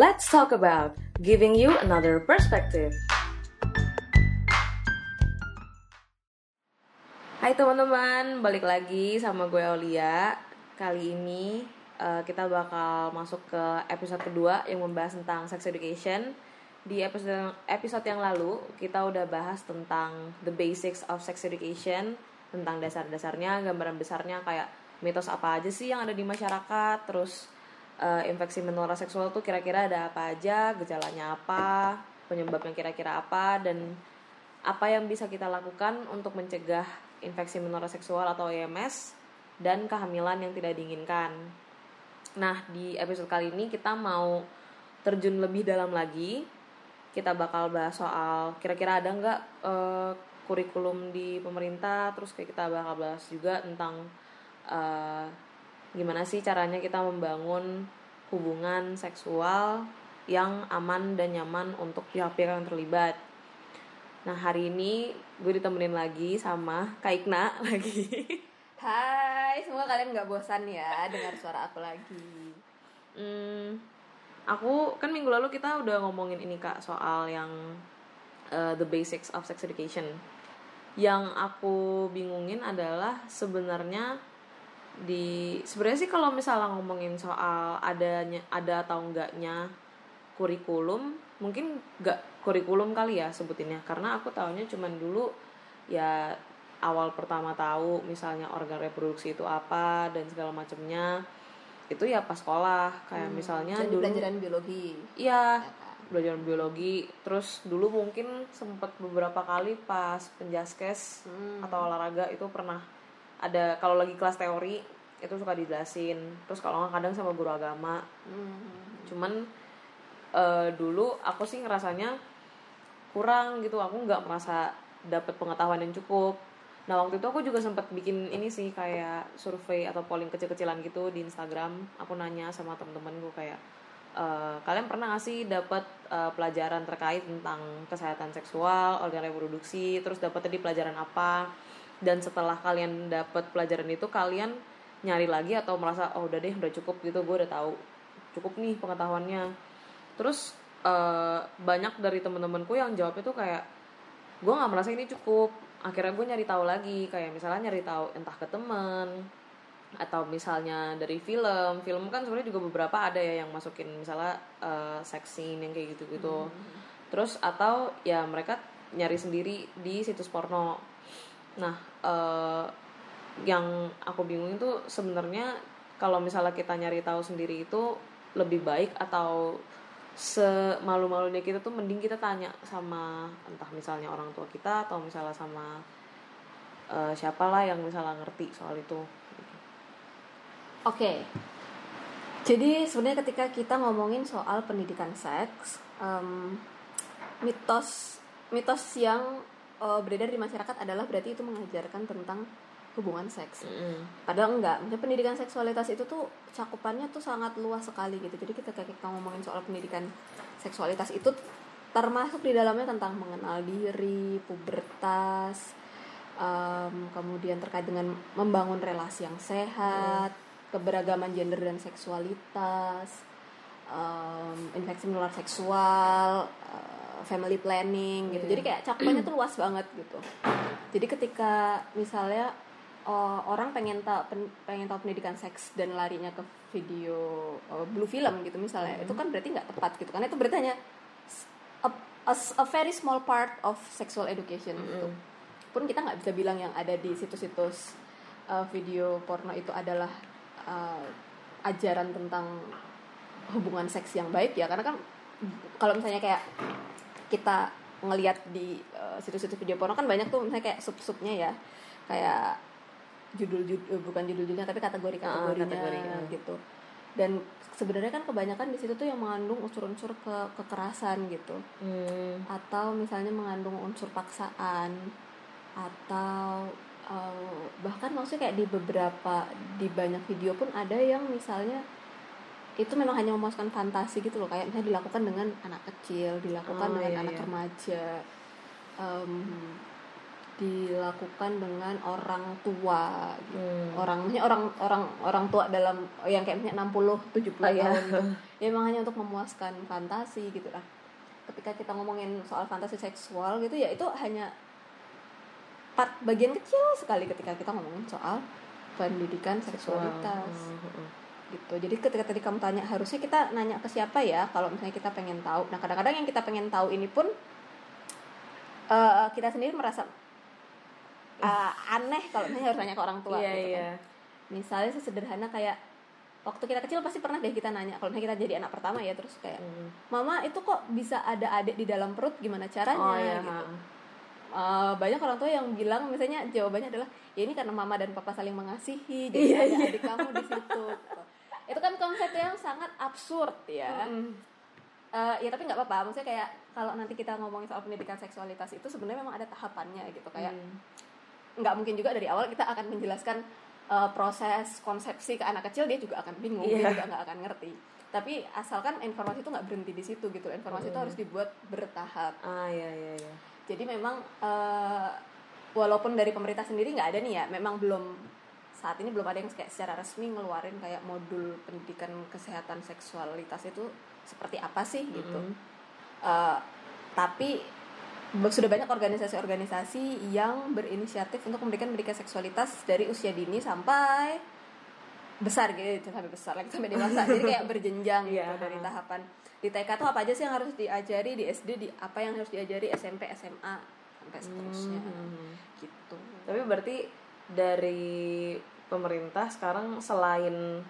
Let's talk about giving you another perspective. Hai teman-teman, balik lagi sama gue Aulia. Kali ini uh, kita bakal masuk ke episode kedua yang membahas tentang sex education. Di episode episode yang lalu kita udah bahas tentang the basics of sex education, tentang dasar-dasarnya, gambaran besarnya kayak mitos apa aja sih yang ada di masyarakat, terus uh, infeksi menular seksual tuh kira-kira ada apa aja, gejalanya apa, penyebabnya kira-kira apa dan apa yang bisa kita lakukan untuk mencegah infeksi menular seksual atau IMS dan kehamilan yang tidak diinginkan. Nah, di episode kali ini kita mau terjun lebih dalam lagi. Kita bakal bahas soal kira-kira ada nggak uh, kurikulum di pemerintah, terus kayak kita bakal bahas juga tentang uh, gimana sih caranya kita membangun hubungan seksual yang aman dan nyaman untuk pihak-pihak yang terlibat. Nah hari ini gue ditemenin lagi sama Kak Ikna lagi. Hai, semoga kalian nggak bosan ya dengar suara aku lagi. Hmm, aku kan minggu lalu kita udah ngomongin ini kak soal yang uh, the basics of sex education. Yang aku bingungin adalah sebenarnya di sebenarnya sih kalau misalnya ngomongin soal adanya ada atau enggaknya kurikulum mungkin nggak kurikulum kali ya sebutinnya karena aku tahunya cuman dulu ya awal pertama tahu misalnya organ reproduksi itu apa dan segala macamnya itu ya pas sekolah kayak hmm, misalnya dulu pelajaran biologi iya ya kan? pelajaran biologi terus dulu mungkin sempat beberapa kali pas penjaskes hmm. atau olahraga itu pernah ada kalau lagi kelas teori itu suka dijelasin. Terus kalau nggak kadang sama guru agama. Hmm. cuman uh, dulu aku sih ngerasanya kurang gitu. Aku nggak merasa dapat pengetahuan yang cukup. Nah waktu itu aku juga sempat bikin ini sih kayak survei atau polling kecil-kecilan gitu di Instagram. Aku nanya sama temen-temen gue kayak uh, kalian pernah gak sih dapat uh, pelajaran terkait tentang kesehatan seksual organ reproduksi? Terus dapat tadi pelajaran apa dan setelah kalian dapat pelajaran itu kalian nyari lagi atau merasa oh udah deh udah cukup gitu. Gue udah tahu. Cukup nih pengetahuannya. Terus uh, banyak dari temen-temenku yang jawab itu kayak gue nggak merasa ini cukup. Akhirnya gue nyari tahu lagi. Kayak misalnya nyari tahu entah ke temen atau misalnya dari film. Film kan sebenarnya juga beberapa ada ya yang masukin misalnya uh, sex scene yang kayak gitu gitu hmm. terus atau ya mereka nyari sendiri di situs porno nah uh, yang aku bingung itu sebenarnya kalau misalnya kita nyari tahu sendiri itu lebih baik atau semalu-malunya kita tuh mending kita tanya sama entah misalnya orang tua kita atau misalnya sama uh, siapalah yang misalnya ngerti soal itu. Oke. Okay. Jadi sebenarnya ketika kita ngomongin soal pendidikan seks, um, mitos mitos yang uh, beredar di masyarakat adalah berarti itu mengajarkan tentang hubungan seks. Mm. Padahal enggak. Maksudnya pendidikan seksualitas itu tuh cakupannya tuh sangat luas sekali gitu. Jadi kita kita ngomongin soal pendidikan seksualitas itu termasuk di dalamnya tentang mengenal diri, pubertas, um, kemudian terkait dengan membangun relasi yang sehat, mm. keberagaman gender dan seksualitas, um, infeksi menular seksual, uh, family planning gitu. Jadi kayak cakupannya tuh luas banget gitu. Jadi ketika misalnya uh, orang pengen tahu pen, pengen tahu pendidikan seks dan larinya ke video uh, blue film gitu misalnya mm -hmm. itu kan berarti nggak tepat gitu karena itu berarti hanya a, a, a very small part of sexual education mm -hmm. gitu pun kita nggak bisa bilang yang ada di situs-situs uh, video porno itu adalah uh, ajaran tentang hubungan seks yang baik ya karena kan kalau misalnya kayak kita ngelihat di situs-situs uh, video porno kan banyak tuh misalnya kayak sub-subnya ya kayak judul judul eh, bukan judul judulnya tapi kategori kategorinya uh, kategori, uh. gitu dan sebenarnya kan kebanyakan di situ tuh yang mengandung unsur-unsur ke kekerasan gitu hmm. atau misalnya mengandung unsur paksaan atau uh, bahkan maksudnya kayak di beberapa di banyak video pun ada yang misalnya itu memang hanya memuaskan fantasi gitu loh kayak misalnya dilakukan dengan anak kecil dilakukan oh, dengan iya, anak iya. remaja um, dilakukan dengan orang tua gitu. Hmm. orang maksudnya orang orang orang tua dalam yang kayak misalnya 60 70 Oh, iya. tahun gitu. ya emang hanya untuk memuaskan fantasi gitu lah ketika kita ngomongin soal fantasi seksual gitu ya itu hanya part bagian kecil sekali ketika kita ngomongin soal pendidikan seksualitas Hmm, hmm, gitu jadi ketika tadi kamu tanya harusnya kita nanya ke siapa ya kalau misalnya kita pengen tahu nah kadang-kadang yang kita pengen tahu ini pun eh, kita sendiri merasa eh, aneh kalau misalnya harus nanya ke orang tua Iya, gitu kan. iya. misalnya sesederhana kayak waktu kita kecil pasti pernah deh kita nanya kalau misalnya kita jadi anak pertama ya terus kayak Hmm. mama itu kok bisa ada adik di dalam perut gimana caranya Oh iya. gitu. Eh, banyak orang tua yang bilang misalnya jawabannya adalah ya ini karena mama dan papa saling mengasihi jadi Iya, ada iya. adik kamu di situ. itu kan konsep yang sangat absurd ya Mm-mm. Eh, ya tapi nggak apa-apa maksudnya kayak kalau nanti kita ngomongin soal pendidikan seksualitas itu sebenarnya memang ada tahapannya gitu kayak Hmm. nggak mungkin juga dari awal kita akan menjelaskan eh, proses konsepsi ke anak kecil dia juga akan bingung dia Iya. juga nggak akan ngerti tapi asalkan informasi itu nggak berhenti di situ gitu informasi itu Mm. harus dibuat bertahap Ah iya iya iya. jadi memang eh, walaupun dari pemerintah sendiri nggak ada nih ya memang belum saat ini belum ada yang kayak secara resmi ngeluarin kayak modul pendidikan kesehatan seksualitas itu seperti apa sih gitu. Mm. Eh, tapi be- sudah banyak organisasi-organisasi yang berinisiatif untuk memberikan pendidikan seksualitas dari usia dini sampai besar gitu. Sampai besar lagi sampai dewasa. Jadi kayak berjenjang gitu Iya. dari tahapan. Di TK tuh apa aja sih yang harus diajari? Di SD di apa yang harus diajari? SMP SMA sampai seterusnya. Hmm. gitu. Tapi berarti dari pemerintah sekarang selain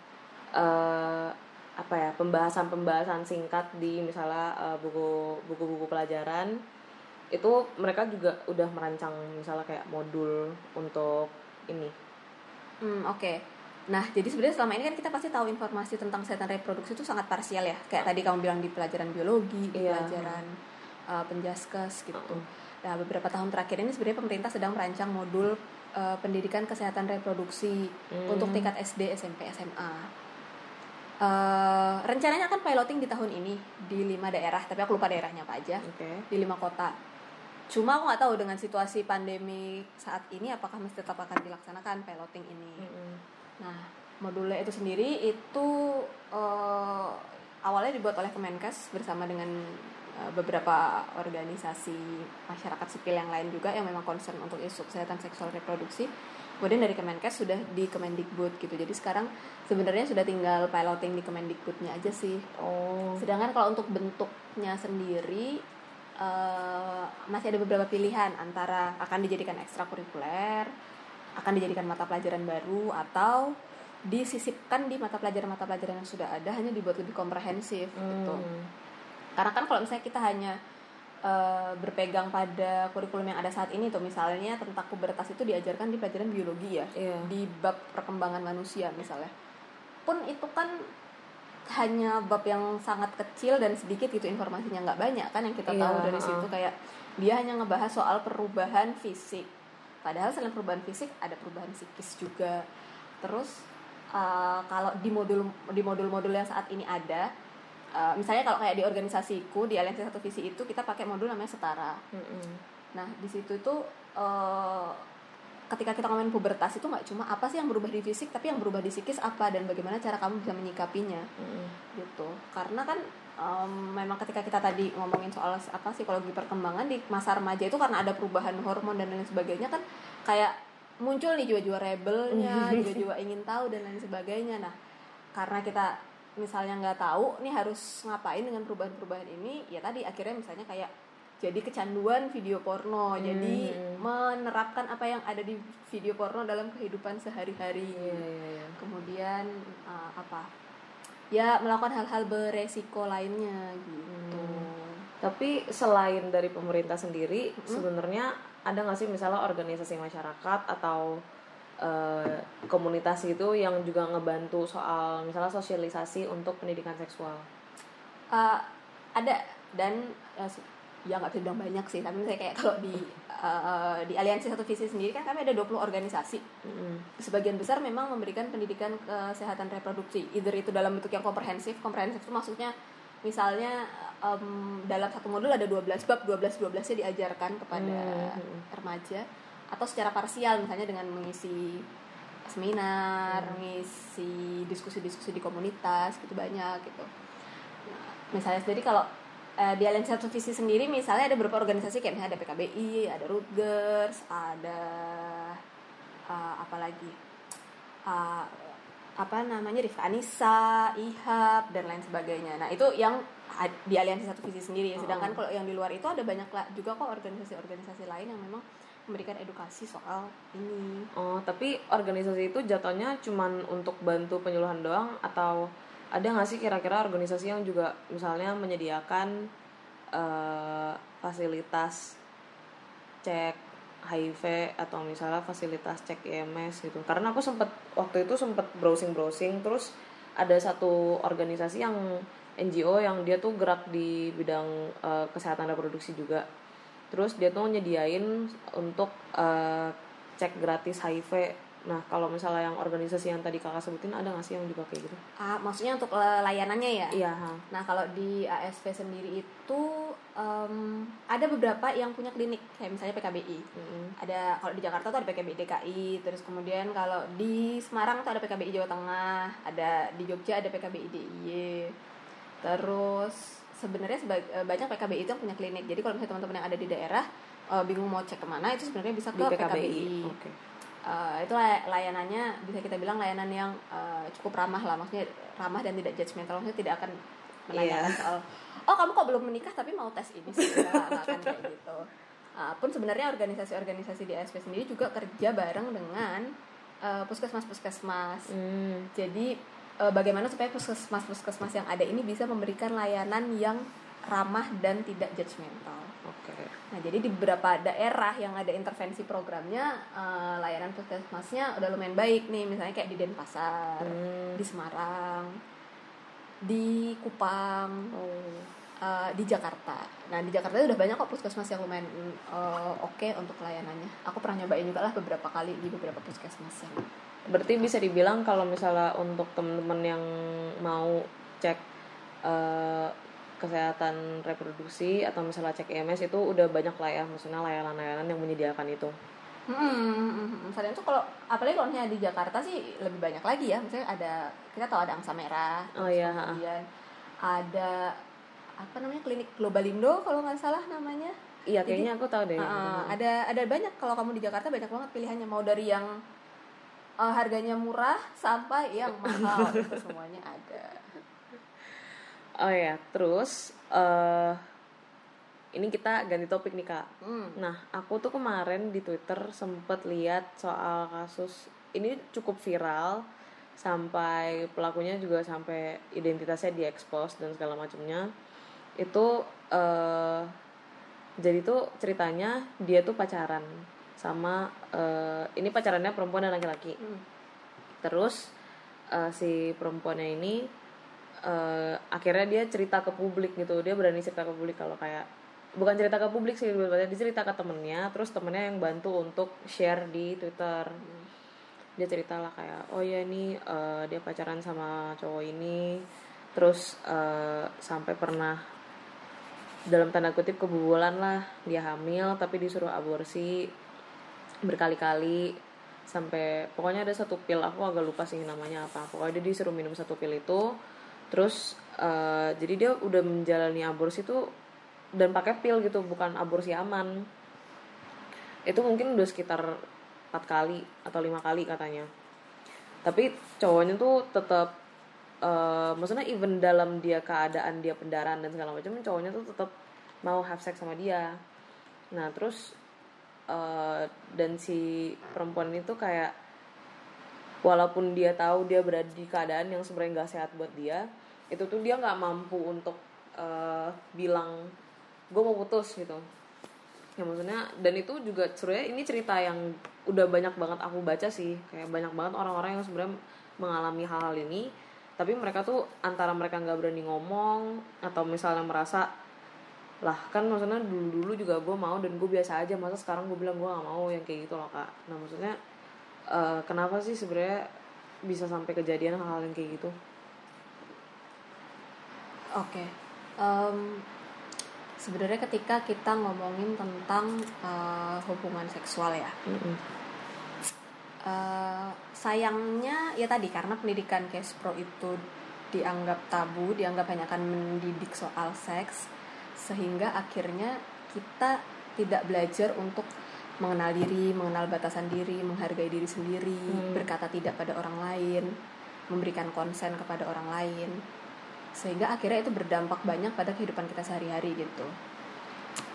eh, apa ya pembahasan-pembahasan singkat di misalnya eh, buku buku-buku pelajaran itu mereka juga udah merancang misalnya kayak modul untuk ini. Hmm, oke. Nah, jadi sebenarnya selama ini kan kita pasti tahu informasi tentang kesehatan reproduksi itu sangat parsial ya. Kayak tadi kamu bilang di pelajaran biologi, di Iya. pelajaran uh, penjaskes gitu. Mm-mm. Nah, beberapa tahun terakhir ini sebenarnya pemerintah sedang merancang modul uh, pendidikan kesehatan reproduksi Hmm. untuk tingkat SD, SMP, SMA. Uh, rencananya akan piloting di tahun ini di lima daerah, tapi aku lupa daerahnya apa aja Oke. di lima kota. Cuma aku nggak tahu dengan situasi pandemi saat ini apakah masih tetap akan dilaksanakan piloting ini. Mm-mm. Nah, modulnya itu sendiri itu eh, awalnya dibuat oleh Kemenkes bersama dengan eh, beberapa organisasi masyarakat sipil yang lain juga yang memang concern untuk isu kesehatan seksual reproduksi. Kemudian dari Kemenkes sudah di Kemendikbud gitu. Jadi sekarang sebenarnya sudah tinggal piloting di Kemendikbudnya aja sih. Oh. Sedangkan kalau untuk bentuknya sendiri eh, masih ada beberapa pilihan antara akan dijadikan ekstrakurikuler, akan dijadikan mata pelajaran baru atau disisipkan di mata pelajaran-mata pelajaran yang sudah ada hanya dibuat lebih komprehensif gitu. Karena kan kalau misalnya kita hanya eh, berpegang pada kurikulum yang ada saat ini tuh misalnya tentang pubertas itu diajarkan di pelajaran biologi ya Iya. di bab perkembangan manusia misalnya. Pun itu kan hanya bab yang sangat kecil dan sedikit gitu informasinya nggak banyak kan yang kita tahu Iya, dari situ. Kayak dia hanya ngebahas soal perubahan fisik. Padahal selain perubahan fisik ada perubahan psikis juga. Terus uh, kalau di modul di modul-modul yang saat ini ada uh, misalnya kalau kayak di organisasiku di aliansi satu visi itu kita pakai modul namanya setara Mm-mm. Nah, di situ itu eh, ketika kita ngomongin pubertas itu nggak cuma apa sih yang berubah di fisik, tapi yang berubah di psikis apa dan bagaimana cara kamu bisa menyikapinya Mm-mm. gitu. Karena kan em, memang ketika kita tadi ngomongin soal apa psikologi perkembangan di masa remaja itu karena ada perubahan hormon dan lain sebagainya kan kayak muncul nih jiwa-jiwa rebelnya, jiwa-jiwa ingin tahu dan lain sebagainya. Nah, karena kita misalnya nggak tahu nih harus ngapain dengan perubahan-perubahan ini, ya tadi akhirnya misalnya kayak jadi kecanduan video porno, jadi Hmm. menerapkan apa yang ada di video porno dalam kehidupan sehari-hari. Iya iya iya. Kemudian uh, apa? Ya melakukan hal-hal beresiko lainnya gitu. Hmm. Tapi selain dari pemerintah sendiri, sebenarnya ada nggak sih misalnya organisasi masyarakat atau eh, komunitas gitu yang juga ngebantu soal misalnya sosialisasi untuk pendidikan seksual? Uh, ada dan uh, ya nggak bisa bilang banyak sih tapi misalnya kayak kalau di uh, di aliansi satu visi sendiri kan kami ada 20 organisasi Mm-mm. sebagian besar memang memberikan pendidikan kesehatan reproduksi either itu dalam bentuk yang komprehensif komprehensif itu maksudnya misalnya em, dalam satu modul ada 12 bab 12 12 nya diajarkan kepada Hmm. remaja atau secara parsial misalnya dengan mengisi seminar, hmm. mengisi diskusi-diskusi di komunitas gitu banyak gitu. Nah, misalnya sendiri kalau uh, di Aliansi Satu Visi sendiri misalnya ada beberapa organisasi kayak misalnya ada PKBI, ada Rutgers, ada uh, apa lagi? Uh, apa namanya Rifka Anissa, IHAB dan lain sebagainya. Nah, itu yang di aliansi satu visi sendiri. Sedangkan oh. kalau yang di luar itu ada banyak juga kok organisasi-organisasi lain yang memang memberikan edukasi soal ini. Oh, tapi organisasi itu jatuhnya cuman untuk bantu penyuluhan doang? Atau ada nggak sih kira-kira organisasi yang juga misalnya menyediakan uh, fasilitas cek HIV atau misalnya fasilitas cek IMS gitu? Karena aku sempat waktu itu sempat browsing browsing terus ada satu organisasi yang NGO yang dia tuh gerak di bidang uh, kesehatan reproduksi juga terus dia tuh nyediain untuk uh, cek gratis HIV Nah, kalau misalnya yang organisasi yang tadi kakak sebutin ada nggak sih yang juga kayak gitu? Ah, maksudnya untuk layanannya ya? Iya. Nah, kalau di ASP sendiri itu um, ada beberapa yang punya klinik, kayak misalnya PKBI. Mm-hmm. Ada kalau di Jakarta tuh ada PKBI DKI, terus kemudian kalau di Semarang tuh ada PKBI Jawa Tengah, ada di Jogja ada PKBI DIY. Terus sebenarnya eh, banyak PKBI itu yang punya klinik. Jadi kalau misalnya teman-teman yang ada di daerah uh, bingung mau cek ke mana, itu sebenarnya bisa ke di PKBI. PKBI. Okay uh, itu layanannya bisa kita bilang layanan yang uh, cukup ramah lah maksudnya ramah dan tidak judgmental maksudnya tidak akan menanyakan yeah. soal oh kamu kok belum menikah tapi mau tes ini sih nggak akan kayak gitu uh, pun sebenarnya organisasi-organisasi di ASP sendiri juga kerja bareng dengan uh, puskesmas puskesmas mm. jadi uh, bagaimana supaya puskesmas puskesmas yang ada ini bisa memberikan layanan yang ramah dan tidak judgmental Oke. Okay. Nah, jadi di beberapa daerah yang ada intervensi programnya uh, layanan puskesmasnya udah lumayan baik nih, misalnya kayak di Denpasar, hmm. di Semarang, di Kupang, oh. uh, di Jakarta. Nah, di Jakarta udah banyak kok puskesmas yang lumayan uh, oke okay untuk layanannya. Aku pernah nyobain juga lah beberapa kali di beberapa puskesmas yang. Berarti bisa dibilang kalau misalnya untuk teman-teman yang mau cek uh, kesehatan reproduksi atau misalnya cek EMS itu udah banyak lah ya maksudnya layanan-layanan yang menyediakan itu Hmm, misalnya itu kalau apalagi kalau di Jakarta sih lebih banyak lagi ya. Misalnya ada kita tahu ada angsa merah. Oh iya. Kemudian ada apa namanya klinik Globalindo kalau nggak salah namanya. Iya kayaknya Jadi, aku tahu deh. Uh, ada ada banyak kalau kamu di Jakarta banyak banget pilihannya mau dari yang uh, harganya murah sampai yang mahal itu semuanya ada. Oh ya terus uh, ini kita ganti topik nih kak. Hmm. nah aku tuh kemarin di twitter sempet lihat soal kasus ini cukup viral sampai pelakunya juga sampai identitasnya diekspos dan segala macamnya. Itu uh, jadi tuh ceritanya dia tuh pacaran sama uh, ini pacarannya perempuan dan laki-laki. Hmm. terus uh, si perempuannya ini uh, akhirnya dia cerita ke publik gitu. Dia berani cerita ke publik kalau kayak bukan cerita ke publik sih dia cerita ke temennya terus temennya yang bantu untuk share di twitter. Hmm. dia cerita lah kayak oh ya ini uh, dia pacaran sama cowok ini. Terus uh, sampai pernah dalam tanda kutip kebobolan lah dia hamil tapi disuruh aborsi berkali-kali sampai pokoknya ada satu pil aku agak lupa sih namanya apa. Pokoknya dia disuruh minum satu pil itu terus uh, jadi dia udah menjalani aborsi itu dan pakai pil gitu bukan aborsi aman. Itu mungkin udah sekitar empat kali atau lima kali katanya. Tapi cowoknya tuh tetap uh, maksudnya even dalam dia keadaan dia pendarahan dan segala macam cowoknya tuh tetap mau have sex sama dia. Nah terus uh, dan si perempuan itu kayak walaupun dia tahu dia berada di keadaan yang sebenarnya nggak sehat buat dia itu tuh dia nggak mampu untuk uh, bilang gue mau putus gitu. Ya maksudnya dan itu juga sebenarnya ini cerita yang udah banyak banget aku baca sih. Kayak banyak banget orang-orang yang sebenarnya mengalami hal-hal ini. Tapi mereka tuh antara mereka nggak berani ngomong atau misalnya merasa lah kan maksudnya dulu dulu juga gue mau dan gue biasa aja masa sekarang gue bilang gue gak mau yang kayak gitu loh kak nah maksudnya uh, kenapa sih sebenarnya bisa sampai kejadian hal-hal yang kayak gitu oke okay. um, sebenarnya ketika kita ngomongin tentang uh, hubungan seksual ya Mm-mm. uh, sayangnya ya tadi karena pendidikan Kespro itu dianggap tabu dianggap hanya akan mendidik soal seks sehingga akhirnya kita tidak belajar untuk mengenal diri mengenal batasan diri menghargai diri sendiri Hmm. berkata tidak pada orang lain memberikan konsen kepada orang lain sehingga akhirnya itu berdampak banyak pada kehidupan kita sehari-hari gitu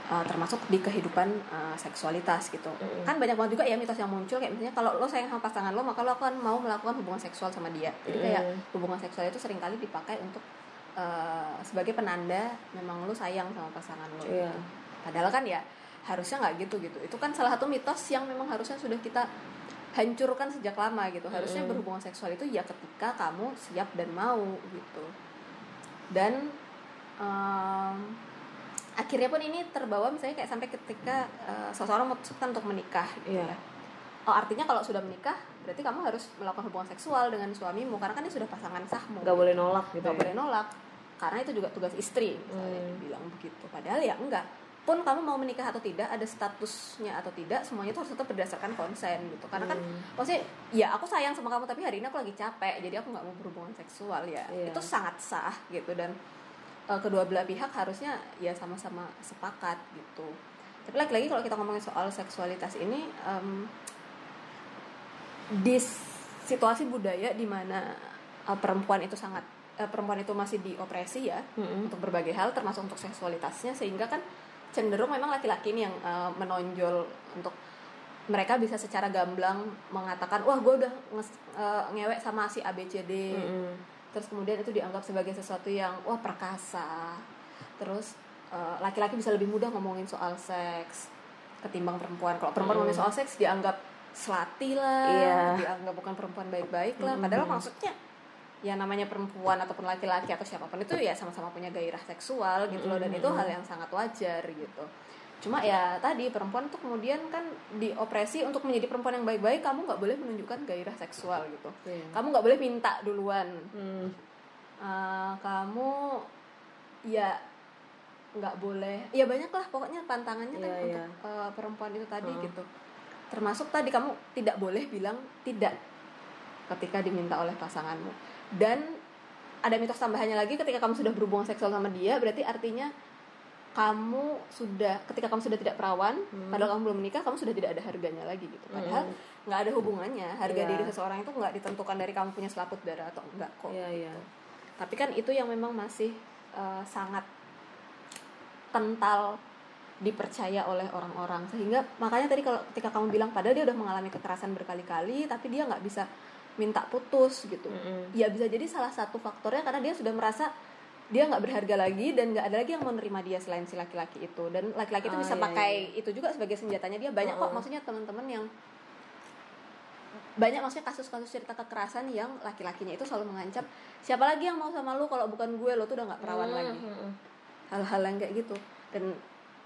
Uh, termasuk di kehidupan uh, seksualitas gitu Mm-mm. kan banyak banget juga ya mitos yang muncul kayak misalnya kalau lo sayang sama pasangan lo maka lo akan mau melakukan hubungan seksual sama dia jadi kayak Mm. hubungan seksual itu sering kali dipakai untuk uh, sebagai penanda memang lo sayang sama pasangan Iya. gitu. padahal kan ya harusnya nggak gitu gitu itu kan salah satu mitos yang memang harusnya sudah kita hancurkan sejak lama gitu harusnya Mm. berhubungan seksual itu ya ketika kamu siap dan mau gitu dan um, akhirnya pun ini terbawa misalnya kayak sampai ketika uh, seseorang memutuskan untuk menikah gitu Iya. ya oh artinya kalau sudah menikah berarti kamu harus melakukan hubungan seksual dengan suamimu karena kan dia sudah pasangan sahmu nggak boleh nolak gitu nggak ya boleh nolak karena itu juga tugas istri misalnya Hmm. dibilang begitu padahal ya enggak pun kamu mau menikah atau tidak ada statusnya atau tidak semuanya itu harus tetap berdasarkan konsen gitu karena kan Hmm. maksudnya ya aku sayang sama kamu tapi hari ini aku lagi capek jadi aku nggak mau berhubungan seksual ya Iya. itu sangat sah gitu dan eh, kedua belah pihak harusnya ya sama-sama sepakat gitu tapi lagi-lagi kalau kita ngomongin soal seksualitas ini em, di situasi budaya di mana eh, perempuan itu sangat eh, perempuan itu masih diopresi ya Mm-mm. untuk berbagai hal termasuk untuk seksualitasnya sehingga kan cenderung memang laki-laki ini yang eh, menonjol untuk mereka bisa secara gamblang mengatakan wah gue udah nges- eh, ngewek sama si ABCD Mm-mm. terus kemudian itu dianggap sebagai sesuatu yang wah perkasa terus eh, laki-laki bisa lebih mudah ngomongin soal seks ketimbang perempuan kalau perempuan Mm. ngomongin soal seks dianggap selati lah Iya. dianggap bukan perempuan baik-baik lah Mm. padahal maksudnya ya namanya perempuan ataupun laki-laki atau siapa pun itu ya sama-sama punya gairah seksual gitu loh. Dan itu hal yang sangat wajar gitu. Cuma ya tadi perempuan tuh kemudian kan diopresi untuk menjadi perempuan yang baik-baik kamu nggak boleh menunjukkan gairah seksual gitu. Iya. kamu nggak boleh minta duluan. Hmm. Eh, kamu ya nggak boleh. Ya banyak lah pokoknya pantangannya kan Iya, untuk eh, perempuan itu tadi Heeh. gitu. Termasuk tadi kamu tidak boleh bilang tidak ketika diminta oleh pasanganmu dan ada mitos tambahannya lagi ketika kamu sudah berhubungan seksual sama dia berarti artinya kamu sudah ketika kamu sudah tidak perawan Hmm. padahal kamu belum menikah kamu sudah tidak ada harganya lagi gitu padahal Hmm. nggak ada hubungannya harga Iya. diri seseorang itu nggak ditentukan dari kamu punya selaput darah atau enggak kok Iya, iya. tapi kan itu yang memang masih eh, sangat kental dipercaya oleh orang-orang sehingga makanya tadi kalau ketika kamu bilang padahal dia udah mengalami kekerasan berkali-kali tapi dia nggak bisa minta putus gitu. Mm-mm. ya bisa jadi salah satu faktornya karena dia sudah merasa dia nggak berharga lagi dan nggak ada lagi yang mau menerima dia selain si laki-laki itu. Dan laki-laki itu Oh, bisa iya, pakai itu juga sebagai senjatanya. Dia banyak kok Uh-uh. maksudnya teman-teman yang banyak maksudnya kasus-kasus cerita kekerasan yang laki-lakinya itu selalu mengancam siapa lagi yang mau sama lu kalau bukan gue? Lo tuh udah nggak perawan Hmm, lagi. Hal-hal yang kayak gitu. Dan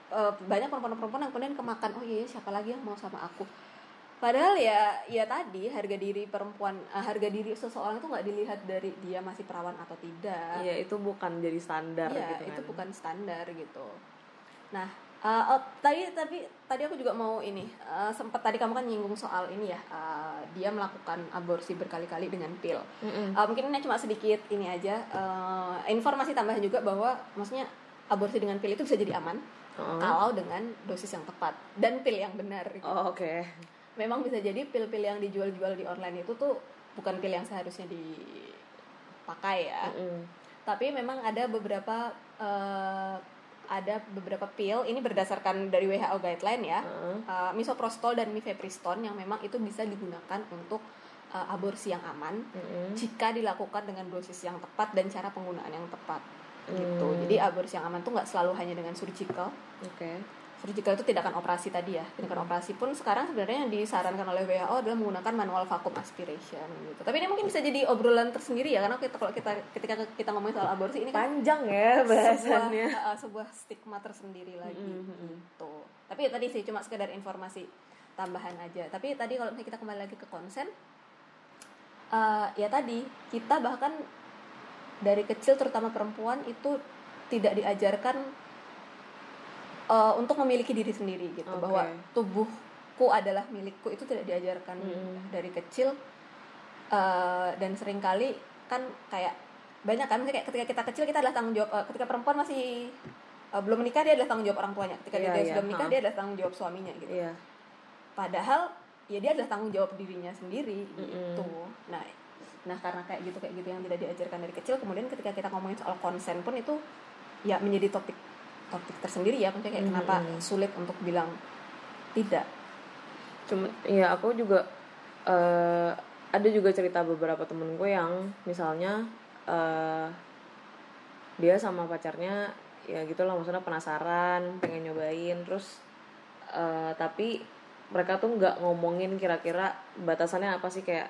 eh, banyak perempuan-perempuan yang kemudian kemakan oh iya siapa lagi yang mau sama aku padahal ya ya tadi harga diri perempuan eh, harga diri seseorang itu nggak dilihat dari dia masih perawan atau tidak Iya, itu bukan jadi standar Iya, gitu kan. itu bukan standar gitu. Nah, eh, oh, tadi tapi tadi aku juga mau ini eh, sempat tadi kamu kan nyinggung soal ini ya, eh, dia melakukan aborsi berkali-kali dengan pil. Mm-mm. Eh, mungkin ini cuma sedikit ini aja eh, informasi tambahan juga bahwa maksudnya aborsi dengan pil itu bisa jadi aman Oh. kalau dengan dosis yang tepat dan pil yang benar. gitu. Oh, oke. Memang bisa jadi pil-pil yang dijual-jual di online itu tuh bukan pil yang seharusnya dipakai ya Mm-mm. tapi memang ada beberapa eh, ada beberapa pil ini berdasarkan dari WHO guideline ya Heeh. eh, misoprostol dan mifepriston yang memang itu bisa digunakan untuk eh, aborsi yang aman Mm-mm. jika dilakukan dengan dosis yang tepat dan cara penggunaan yang tepat gitu Hmm. jadi aborsi yang aman tuh nggak selalu hanya dengan surgical Oke. Surgical itu tindakan operasi tadi ya tindakan operasi pun sekarang sebenarnya yang disarankan oleh WHO adalah menggunakan manual vacuum aspiration gitu tapi ini mungkin bisa jadi obrolan tersendiri ya karena kita kalau kita ketika kita ngomongin soal aborsi ini kan Panjang ya bahasannya. sebuah, uh, sebuah stigma tersendiri lagi Mm-mm. gitu tapi ya tadi sih cuma sekedar informasi tambahan aja tapi tadi kalau misalnya kita kembali lagi ke konsen uh, ya tadi kita bahkan dari kecil terutama perempuan itu tidak diajarkan uh, untuk memiliki diri sendiri gitu Oke. bahwa tubuhku adalah milikku itu tidak diajarkan Mm. dari kecil Uh, dan sering kali kan kayak banyak kan kayak ketika kita kecil kita adalah tanggung jawab uh, ketika perempuan masih uh, belum menikah dia adalah tanggung jawab orang tuanya ketika Iya, dia iya, sudah menikah ha. dia adalah tanggung jawab suaminya gitu Iya. padahal ya dia adalah tanggung jawab dirinya sendiri gitu nah nah karena kayak gitu kayak gitu yang tidak diajarkan dari kecil kemudian ketika kita ngomongin soal konsen pun itu ya menjadi topik topik tersendiri ya maksudnya kayak kenapa Mm-mm. sulit untuk bilang tidak. Cuma ya aku juga eh, ada juga cerita beberapa temenku yang misalnya eh, dia sama pacarnya ya gitu lah maksudnya penasaran pengen nyobain terus eh, tapi mereka tuh nggak ngomongin kira-kira batasannya apa sih kayak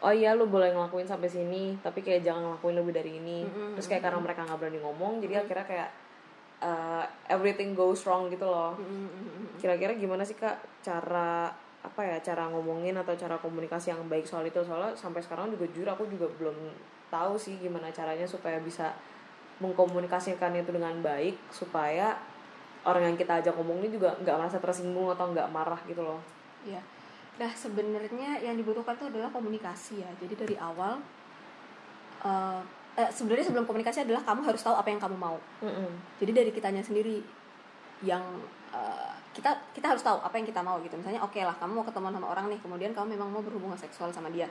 oh iya lu boleh ngelakuin sampai sini tapi kayak jangan ngelakuin lebih dari ini. Mm-mm, terus kayak karena mereka nggak berani ngomong jadi akhirnya kayak eh, everything goes wrong gitu loh. Kira-kira gimana sih kak cara apa ya cara ngomongin atau cara komunikasi yang baik soal itu? Soalnya sampai sekarang juga jujur aku juga belum tahu sih gimana caranya supaya bisa mengkomunikasikan itu dengan baik supaya orang yang kita ajak ngomong ini juga nggak merasa tersinggung atau nggak marah gitu loh. Ya nah sebenarnya yang dibutuhkan itu adalah komunikasi ya. Jadi dari awal eh, eh, sebenarnya sebelum komunikasi adalah kamu harus tahu apa yang kamu mau. Jadi dari kitanya sendiri yang eh, kita kita harus tahu apa yang kita mau gitu. Misalnya oke lah kamu mau ketemuan sama orang nih kemudian kamu memang mau berhubungan seksual sama dia.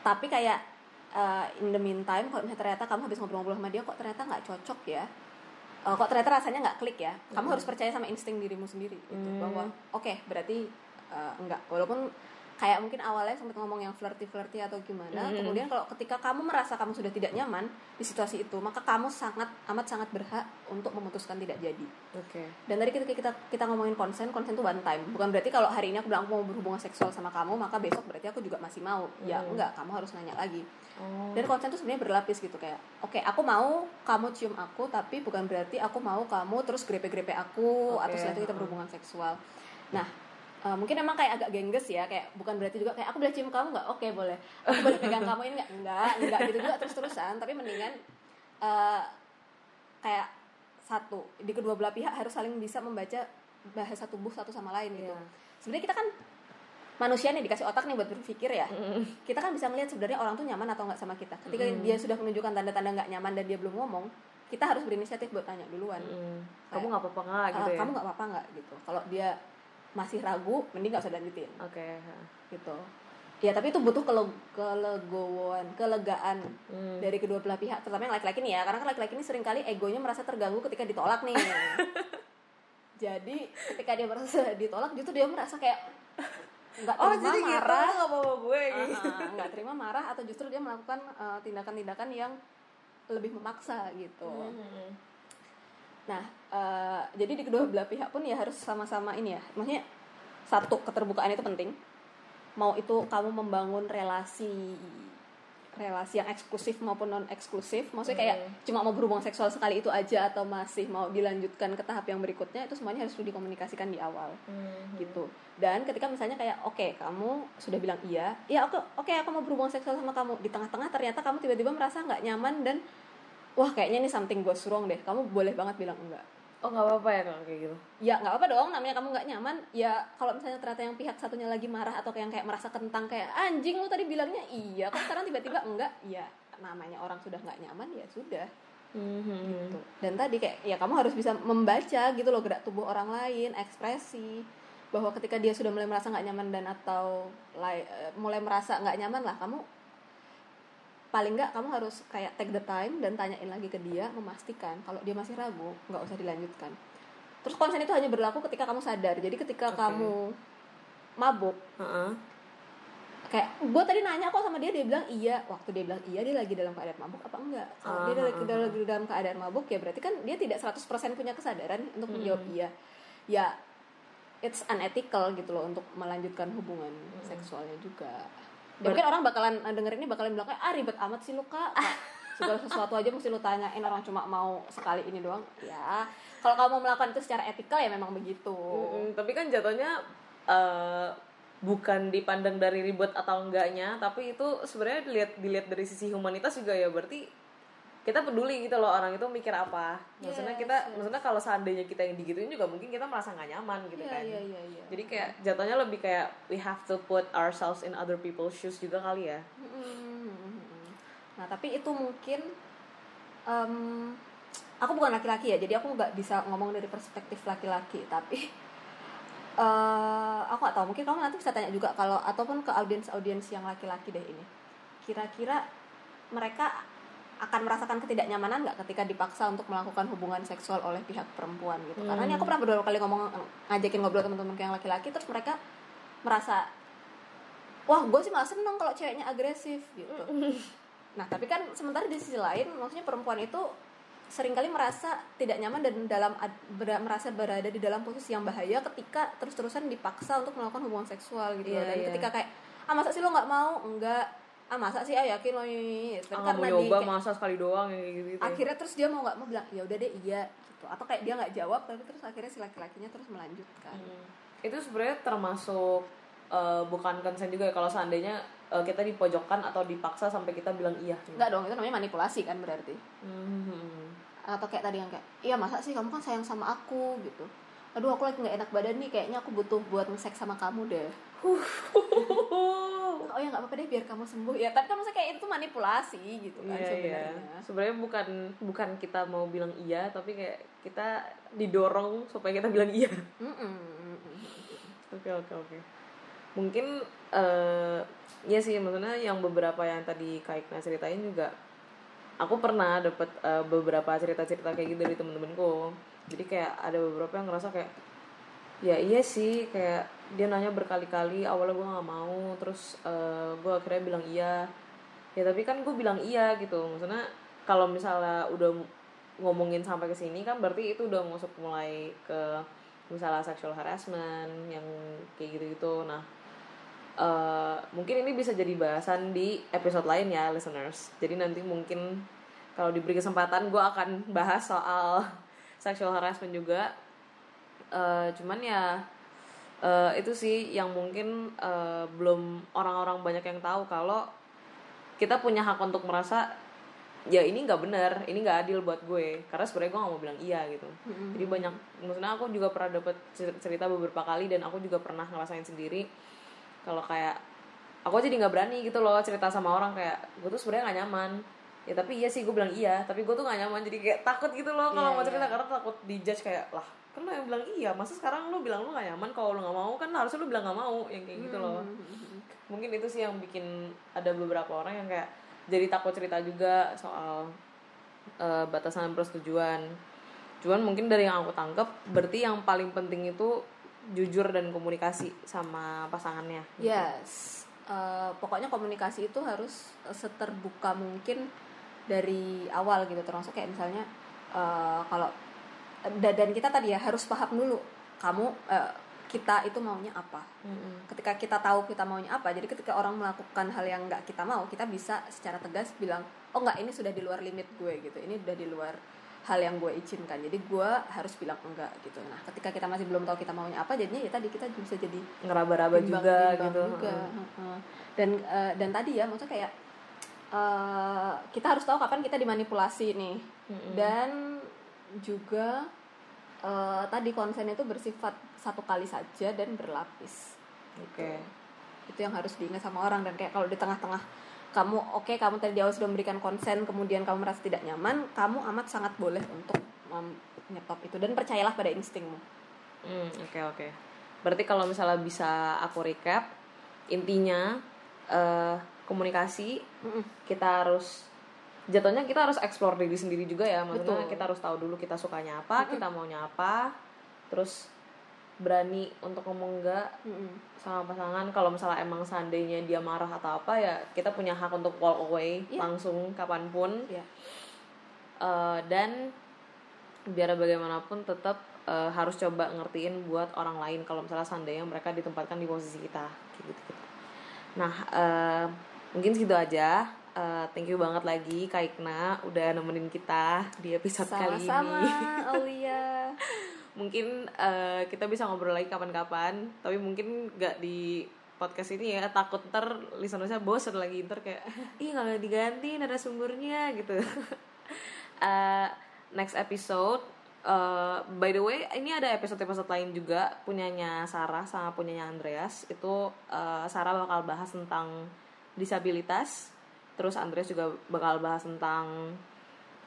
Tapi kayak eh, in the meantime kalau misalnya ternyata kamu habis ngobrol-ngobrol sama dia kok ternyata nggak cocok ya? Eh, kok ternyata rasanya nggak klik ya? Kamu harus percaya sama insting dirimu sendiri gitu Hmm. bahwa oke berarti eh, enggak walaupun kayak mungkin awalnya sempat ngomong yang flirty flirty atau gimana Hmm. kemudian kalau ketika kamu merasa kamu sudah tidak nyaman di situasi itu maka kamu sangat amat sangat berhak untuk memutuskan tidak jadi. Oke. Dan tadi ketika kita kita ngomongin konsen konsen itu one time. Bukan berarti kalau hari ini aku bilang aku mau berhubungan seksual sama kamu maka besok berarti aku juga masih mau. Ya Hmm. enggak kamu harus nanya lagi. Oh. Dan konsen itu sebenarnya berlapis gitu kayak oke aku mau kamu cium aku tapi bukan berarti aku mau kamu terus grepe-grepe aku Oke, atau setelah itu kita heeh. berhubungan seksual. Nah eh, mungkin emang kayak agak gengges ya kayak bukan berarti juga kayak aku boleh cium kamu nggak? Oke boleh. Aku boleh pegang kamu ini nggak? Enggak enggak gitu juga terus terusan tapi mendingan eh, kayak satu di kedua belah pihak harus saling bisa membaca bahasa tubuh satu sama lain gitu. Iya. sebenarnya kita kan manusia nih dikasih otak nih buat berpikir ya. Kita kan bisa melihat sebenarnya orang tuh nyaman atau nggak sama kita. Ketika Mm. dia sudah menunjukkan tanda-tanda nggak nyaman dan dia belum ngomong kita harus berinisiatif buat tanya duluan. Mm. kamu nggak apa-apa nggak? "Ah, gitu ya. kamu nggak apa-apa nggak? Gitu. Kalau dia masih ragu mending nggak usah lanjutin oke gitu. Ya tapi itu butuh kele kelegowoan kelegaan Hmm. dari kedua belah pihak terutama yang laki-laki nih ya. Karena kan laki-laki ini sering kali egonya merasa terganggu ketika ditolak nih. Jadi ketika dia merasa ditolak justru dia merasa kayak nggak oh terima jadi gitu marah. nggak apa-apa gue gitu. Ah, ah, nggak terima marah atau justru dia melakukan eh, tindakan-tindakan yang lebih memaksa gitu. Hmm. Nah eh, jadi di kedua belah pihak pun ya harus sama-sama ini ya. Maksudnya satu keterbukaan itu penting. Mau itu kamu membangun relasi relasi yang eksklusif maupun non eksklusif maksudnya kayak cuma mau berhubungan seksual sekali itu aja atau masih mau dilanjutkan ke tahap yang berikutnya itu semuanya harus dikomunikasikan di awal. Hmm. gitu. Dan ketika misalnya kayak oke kamu sudah bilang iya. Ya oke oke aku mau berhubungan seksual sama kamu. Di tengah-tengah ternyata kamu tiba-tiba merasa nggak nyaman dan wah kayaknya ini something goes wrong deh. Kamu boleh banget bilang enggak. Oh nggak apa-apa ya kalau kayak gitu? Ya nggak apa dong. Namanya kamu nggak nyaman. Ya kalau misalnya ternyata yang pihak satunya lagi marah atau kayak kayak merasa kentang kayak anjing lu tadi bilangnya iya. Kok sekarang tiba-tiba enggak? Ya namanya orang sudah nggak nyaman ya sudah. Hmm. gitu. Dan tadi kayak ya kamu harus bisa membaca gitu loh gerak tubuh orang lain ekspresi bahwa ketika dia sudah mulai merasa nggak nyaman dan atau lai- mulai merasa nggak nyaman lah kamu paling nggak kamu harus kayak take the time dan tanyain lagi ke dia memastikan kalau dia masih ragu nggak usah dilanjutkan terus konsen itu hanya berlaku ketika kamu sadar jadi ketika Oke. kamu mabuk Heeh. kayak gue tadi nanya kok sama dia dia bilang iya waktu dia bilang iya dia lagi dalam keadaan mabuk apa enggak kalau dia Ah, lagi, ah, lagi dalam keadaan mabuk ya berarti kan dia tidak 100% punya kesadaran untuk Hmm. menjawab iya ya it's unethical gitu loh untuk melanjutkan hubungan Hmm. seksualnya juga Dan mungkin orang bakalan eh, denger ini bakalan bilang kayak ah ribet amat sih lu kak segala sesuatu aja mesti lu tanyain orang cuma mau sekali ini doang. Ya kalau kamu melakukan itu secara etikal ya memang begitu. Mm-mm, tapi kan jatuhnya eh, bukan dipandang dari ribet atau enggaknya tapi itu sebenarnya dilihat dilihat dari sisi humanitas juga ya. Berarti kita peduli gitu loh orang itu mikir apa maksudnya Yes, kita yes. maksudnya kalau seandainya kita yang digituin juga mungkin kita merasa nggak nyaman gitu Iya, kan iya, iya, iya. jadi kayak jatuhnya lebih kayak we have to put ourselves in other people's shoes juga kali ya. Nah, tapi itu mungkin em, aku bukan laki-laki ya, jadi aku nggak bisa ngomong dari perspektif laki-laki, tapi eh aku nggak tahu. Mungkin kamu nanti bisa tanya juga kalau ataupun ke audiens-audiens yang laki-laki deh ini. Kira-kira mereka akan merasakan ketidaknyamanan nggak ketika dipaksa untuk melakukan hubungan seksual oleh pihak perempuan gitu? Karena ini aku pernah beberapa kali ngomong ngajakin ngobrol teman-teman yang laki-laki, terus mereka merasa wah gue sih malah seneng kalau ceweknya agresif gitu nah tapi kan sementara di sisi lain maksudnya perempuan itu sering kali merasa tidak nyaman dan dalam ber- merasa berada di dalam posisi yang bahaya ketika terus-terusan dipaksa untuk melakukan hubungan seksual gitu. Iya, dan iya. ketika kayak ah masa sih lo nggak mau enggak ah masa sih ah yakin lo ini ah, nggak mau nyoba kayak- masa sekali doang gitu, -gitu. akhirnya terus dia mau nggak mau bilang ya udah deh iya gitu atau kayak dia nggak jawab tapi terus akhirnya si laki-lakinya terus melanjutkan Hmm. itu sebenarnya termasuk eh, bukan consent juga ya kalau seandainya eh, kita dipojokkan atau dipaksa sampai kita bilang iya Enggak dong, itu namanya manipulasi kan berarti. Hmm. Atau kayak tadi yang kayak, iya masa sih kamu kan sayang sama aku gitu. Aduh aku lagi nggak enak badan nih, kayaknya aku butuh buat nge-sex sama kamu deh. Oh ya nggak apa-apa deh biar kamu sembuh ya. Tapi kan maksudnya kayak itu manipulasi gitu kan Iya, iya. sebenarnya. Sebenarnya bukan bukan kita mau bilang iya, tapi kayak kita didorong supaya kita bilang iya. Oke oke oke. Mungkin eh ya sih maksudnya yang beberapa yang tadi Kak Ikna ceritain juga aku pernah dapet eh, beberapa cerita-cerita kayak gitu dari temen-temenku. Jadi kayak ada beberapa yang ngerasa kayak ya iya sih kayak dia nanya berkali-kali awalnya gue nggak mau terus eh, gue akhirnya bilang iya. Ya tapi kan gue bilang iya gitu. Maksudnya kalau misalnya udah ngomongin sampai ke sini kan berarti itu udah masuk mulai ke misalnya sexual harassment yang kayak gitu-gitu. Nah eh, mungkin ini bisa jadi bahasan di episode lain ya listeners. Jadi nanti mungkin kalau diberi kesempatan gue akan bahas soal sexual harassment juga. Eh, cuman ya eh, itu sih yang mungkin eh, belum orang-orang banyak yang tahu kalau kita punya hak untuk merasa ya ini nggak benar ini nggak adil buat gue. Karena sebenarnya gue nggak mau bilang iya gitu. Jadi banyak maksudnya aku juga pernah dapet cer- cerita beberapa kali dan aku juga pernah ngerasain sendiri. Kalau kayak aku jadi nggak berani gitu loh cerita sama orang kayak gue tuh sebenarnya nggak nyaman. Ya tapi iya sih gue bilang iya tapi gue tuh nggak nyaman. Jadi kayak takut gitu loh kalau Iya, mau cerita iya. karena takut dijudge kayak lah kan lo yang bilang iya masa sekarang lo bilang lo gak nyaman kalau lo gak mau kan harusnya lo bilang gak mau yang kayak gitu loh. Mungkin itu sih yang bikin ada beberapa orang yang kayak jadi takut cerita juga soal eh, batasan persetujuan. Cuman mungkin dari yang aku tangkap berarti yang paling penting itu jujur dan komunikasi sama pasangannya. Yes, Eh, pokoknya komunikasi itu harus seterbuka mungkin dari awal gitu. Termasuk kayak misalnya eh, kalau dan, kita tadi ya harus paham dulu kamu eh, kita itu maunya apa. Mm-mm. Ketika kita tahu kita maunya apa, jadi ketika orang melakukan hal yang nggak kita mau, kita bisa secara tegas bilang, oh nggak ini sudah di luar limit gue gitu, ini udah di luar hal yang gue izinkan, jadi gue harus bilang enggak gitu. Nah, ketika kita masih belum tahu kita maunya apa, jadinya ya tadi kita bisa jadi ngeraba-raba bimbang- juga bimbang gitu juga. Mm. Heeh. dan eh, dan tadi ya maksudnya kayak eh, kita harus tahu kapan kita dimanipulasi nih Mm-mm. dan juga eh, tadi konsen itu bersifat satu kali saja dan berlapis oke itu yang harus diingat sama orang dan kayak kalau di tengah-tengah kamu oke kamu tadi di awal sudah memberikan konsen kemudian kamu merasa tidak nyaman kamu amat sangat boleh untuk menyetop itu dan percayalah pada instingmu Hmm, oke oke. Berarti kalau misalnya bisa aku recap, intinya eh, komunikasi Mm-mm. kita harus jatuhnya kita harus explore diri sendiri juga ya. Maksudnya Betul. kita harus tahu dulu kita sukanya apa, kita maunya apa, terus berani untuk ngomong enggak Mm-mm. sama pasangan. Kalau misalnya emang seandainya dia marah atau apa ya kita punya hak untuk walk away Iya. langsung kapan pun. Iya. Eh, dan biar bagaimanapun tetap eh, harus coba ngertiin buat orang lain kalau misalnya seandainya mereka ditempatkan di posisi kita kayak gitu gitu nah eh, mungkin segitu aja Eh, thank you banget lagi Kak Ikna udah nemenin kita di episode kali sama-sama ini Aulia. Mungkin eh, kita bisa ngobrol lagi kapan-kapan tapi mungkin nggak di podcast ini ya takut ntar listenersnya bosan lagi ntar kayak ih nggak diganti narasumbernya gitu. Uh, next episode uh, by the way ini ada episode-episode lain juga punyanya Sarah sama punyanya Andreas. Itu uh, Sarah bakal bahas tentang disabilitas terus Andreas juga bakal bahas tentang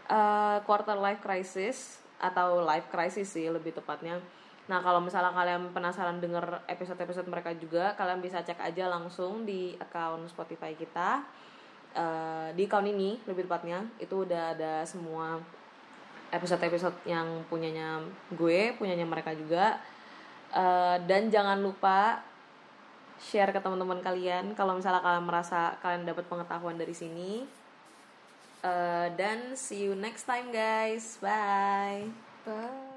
uh, quarter life crisis atau life crisis sih lebih tepatnya Nah kalau misalnya kalian penasaran denger episode-episode mereka juga, kalian bisa cek aja langsung di akun Spotify kita. Uh, di account ini lebih tepatnya itu udah ada semua episode-episode yang punyanya gue, punyanya mereka juga. Uh, dan jangan lupa share ke teman-teman kalian kalau misalnya kalian merasa kalian dapat pengetahuan dari sini. Uh, dan see you next time guys. Bye. Bye.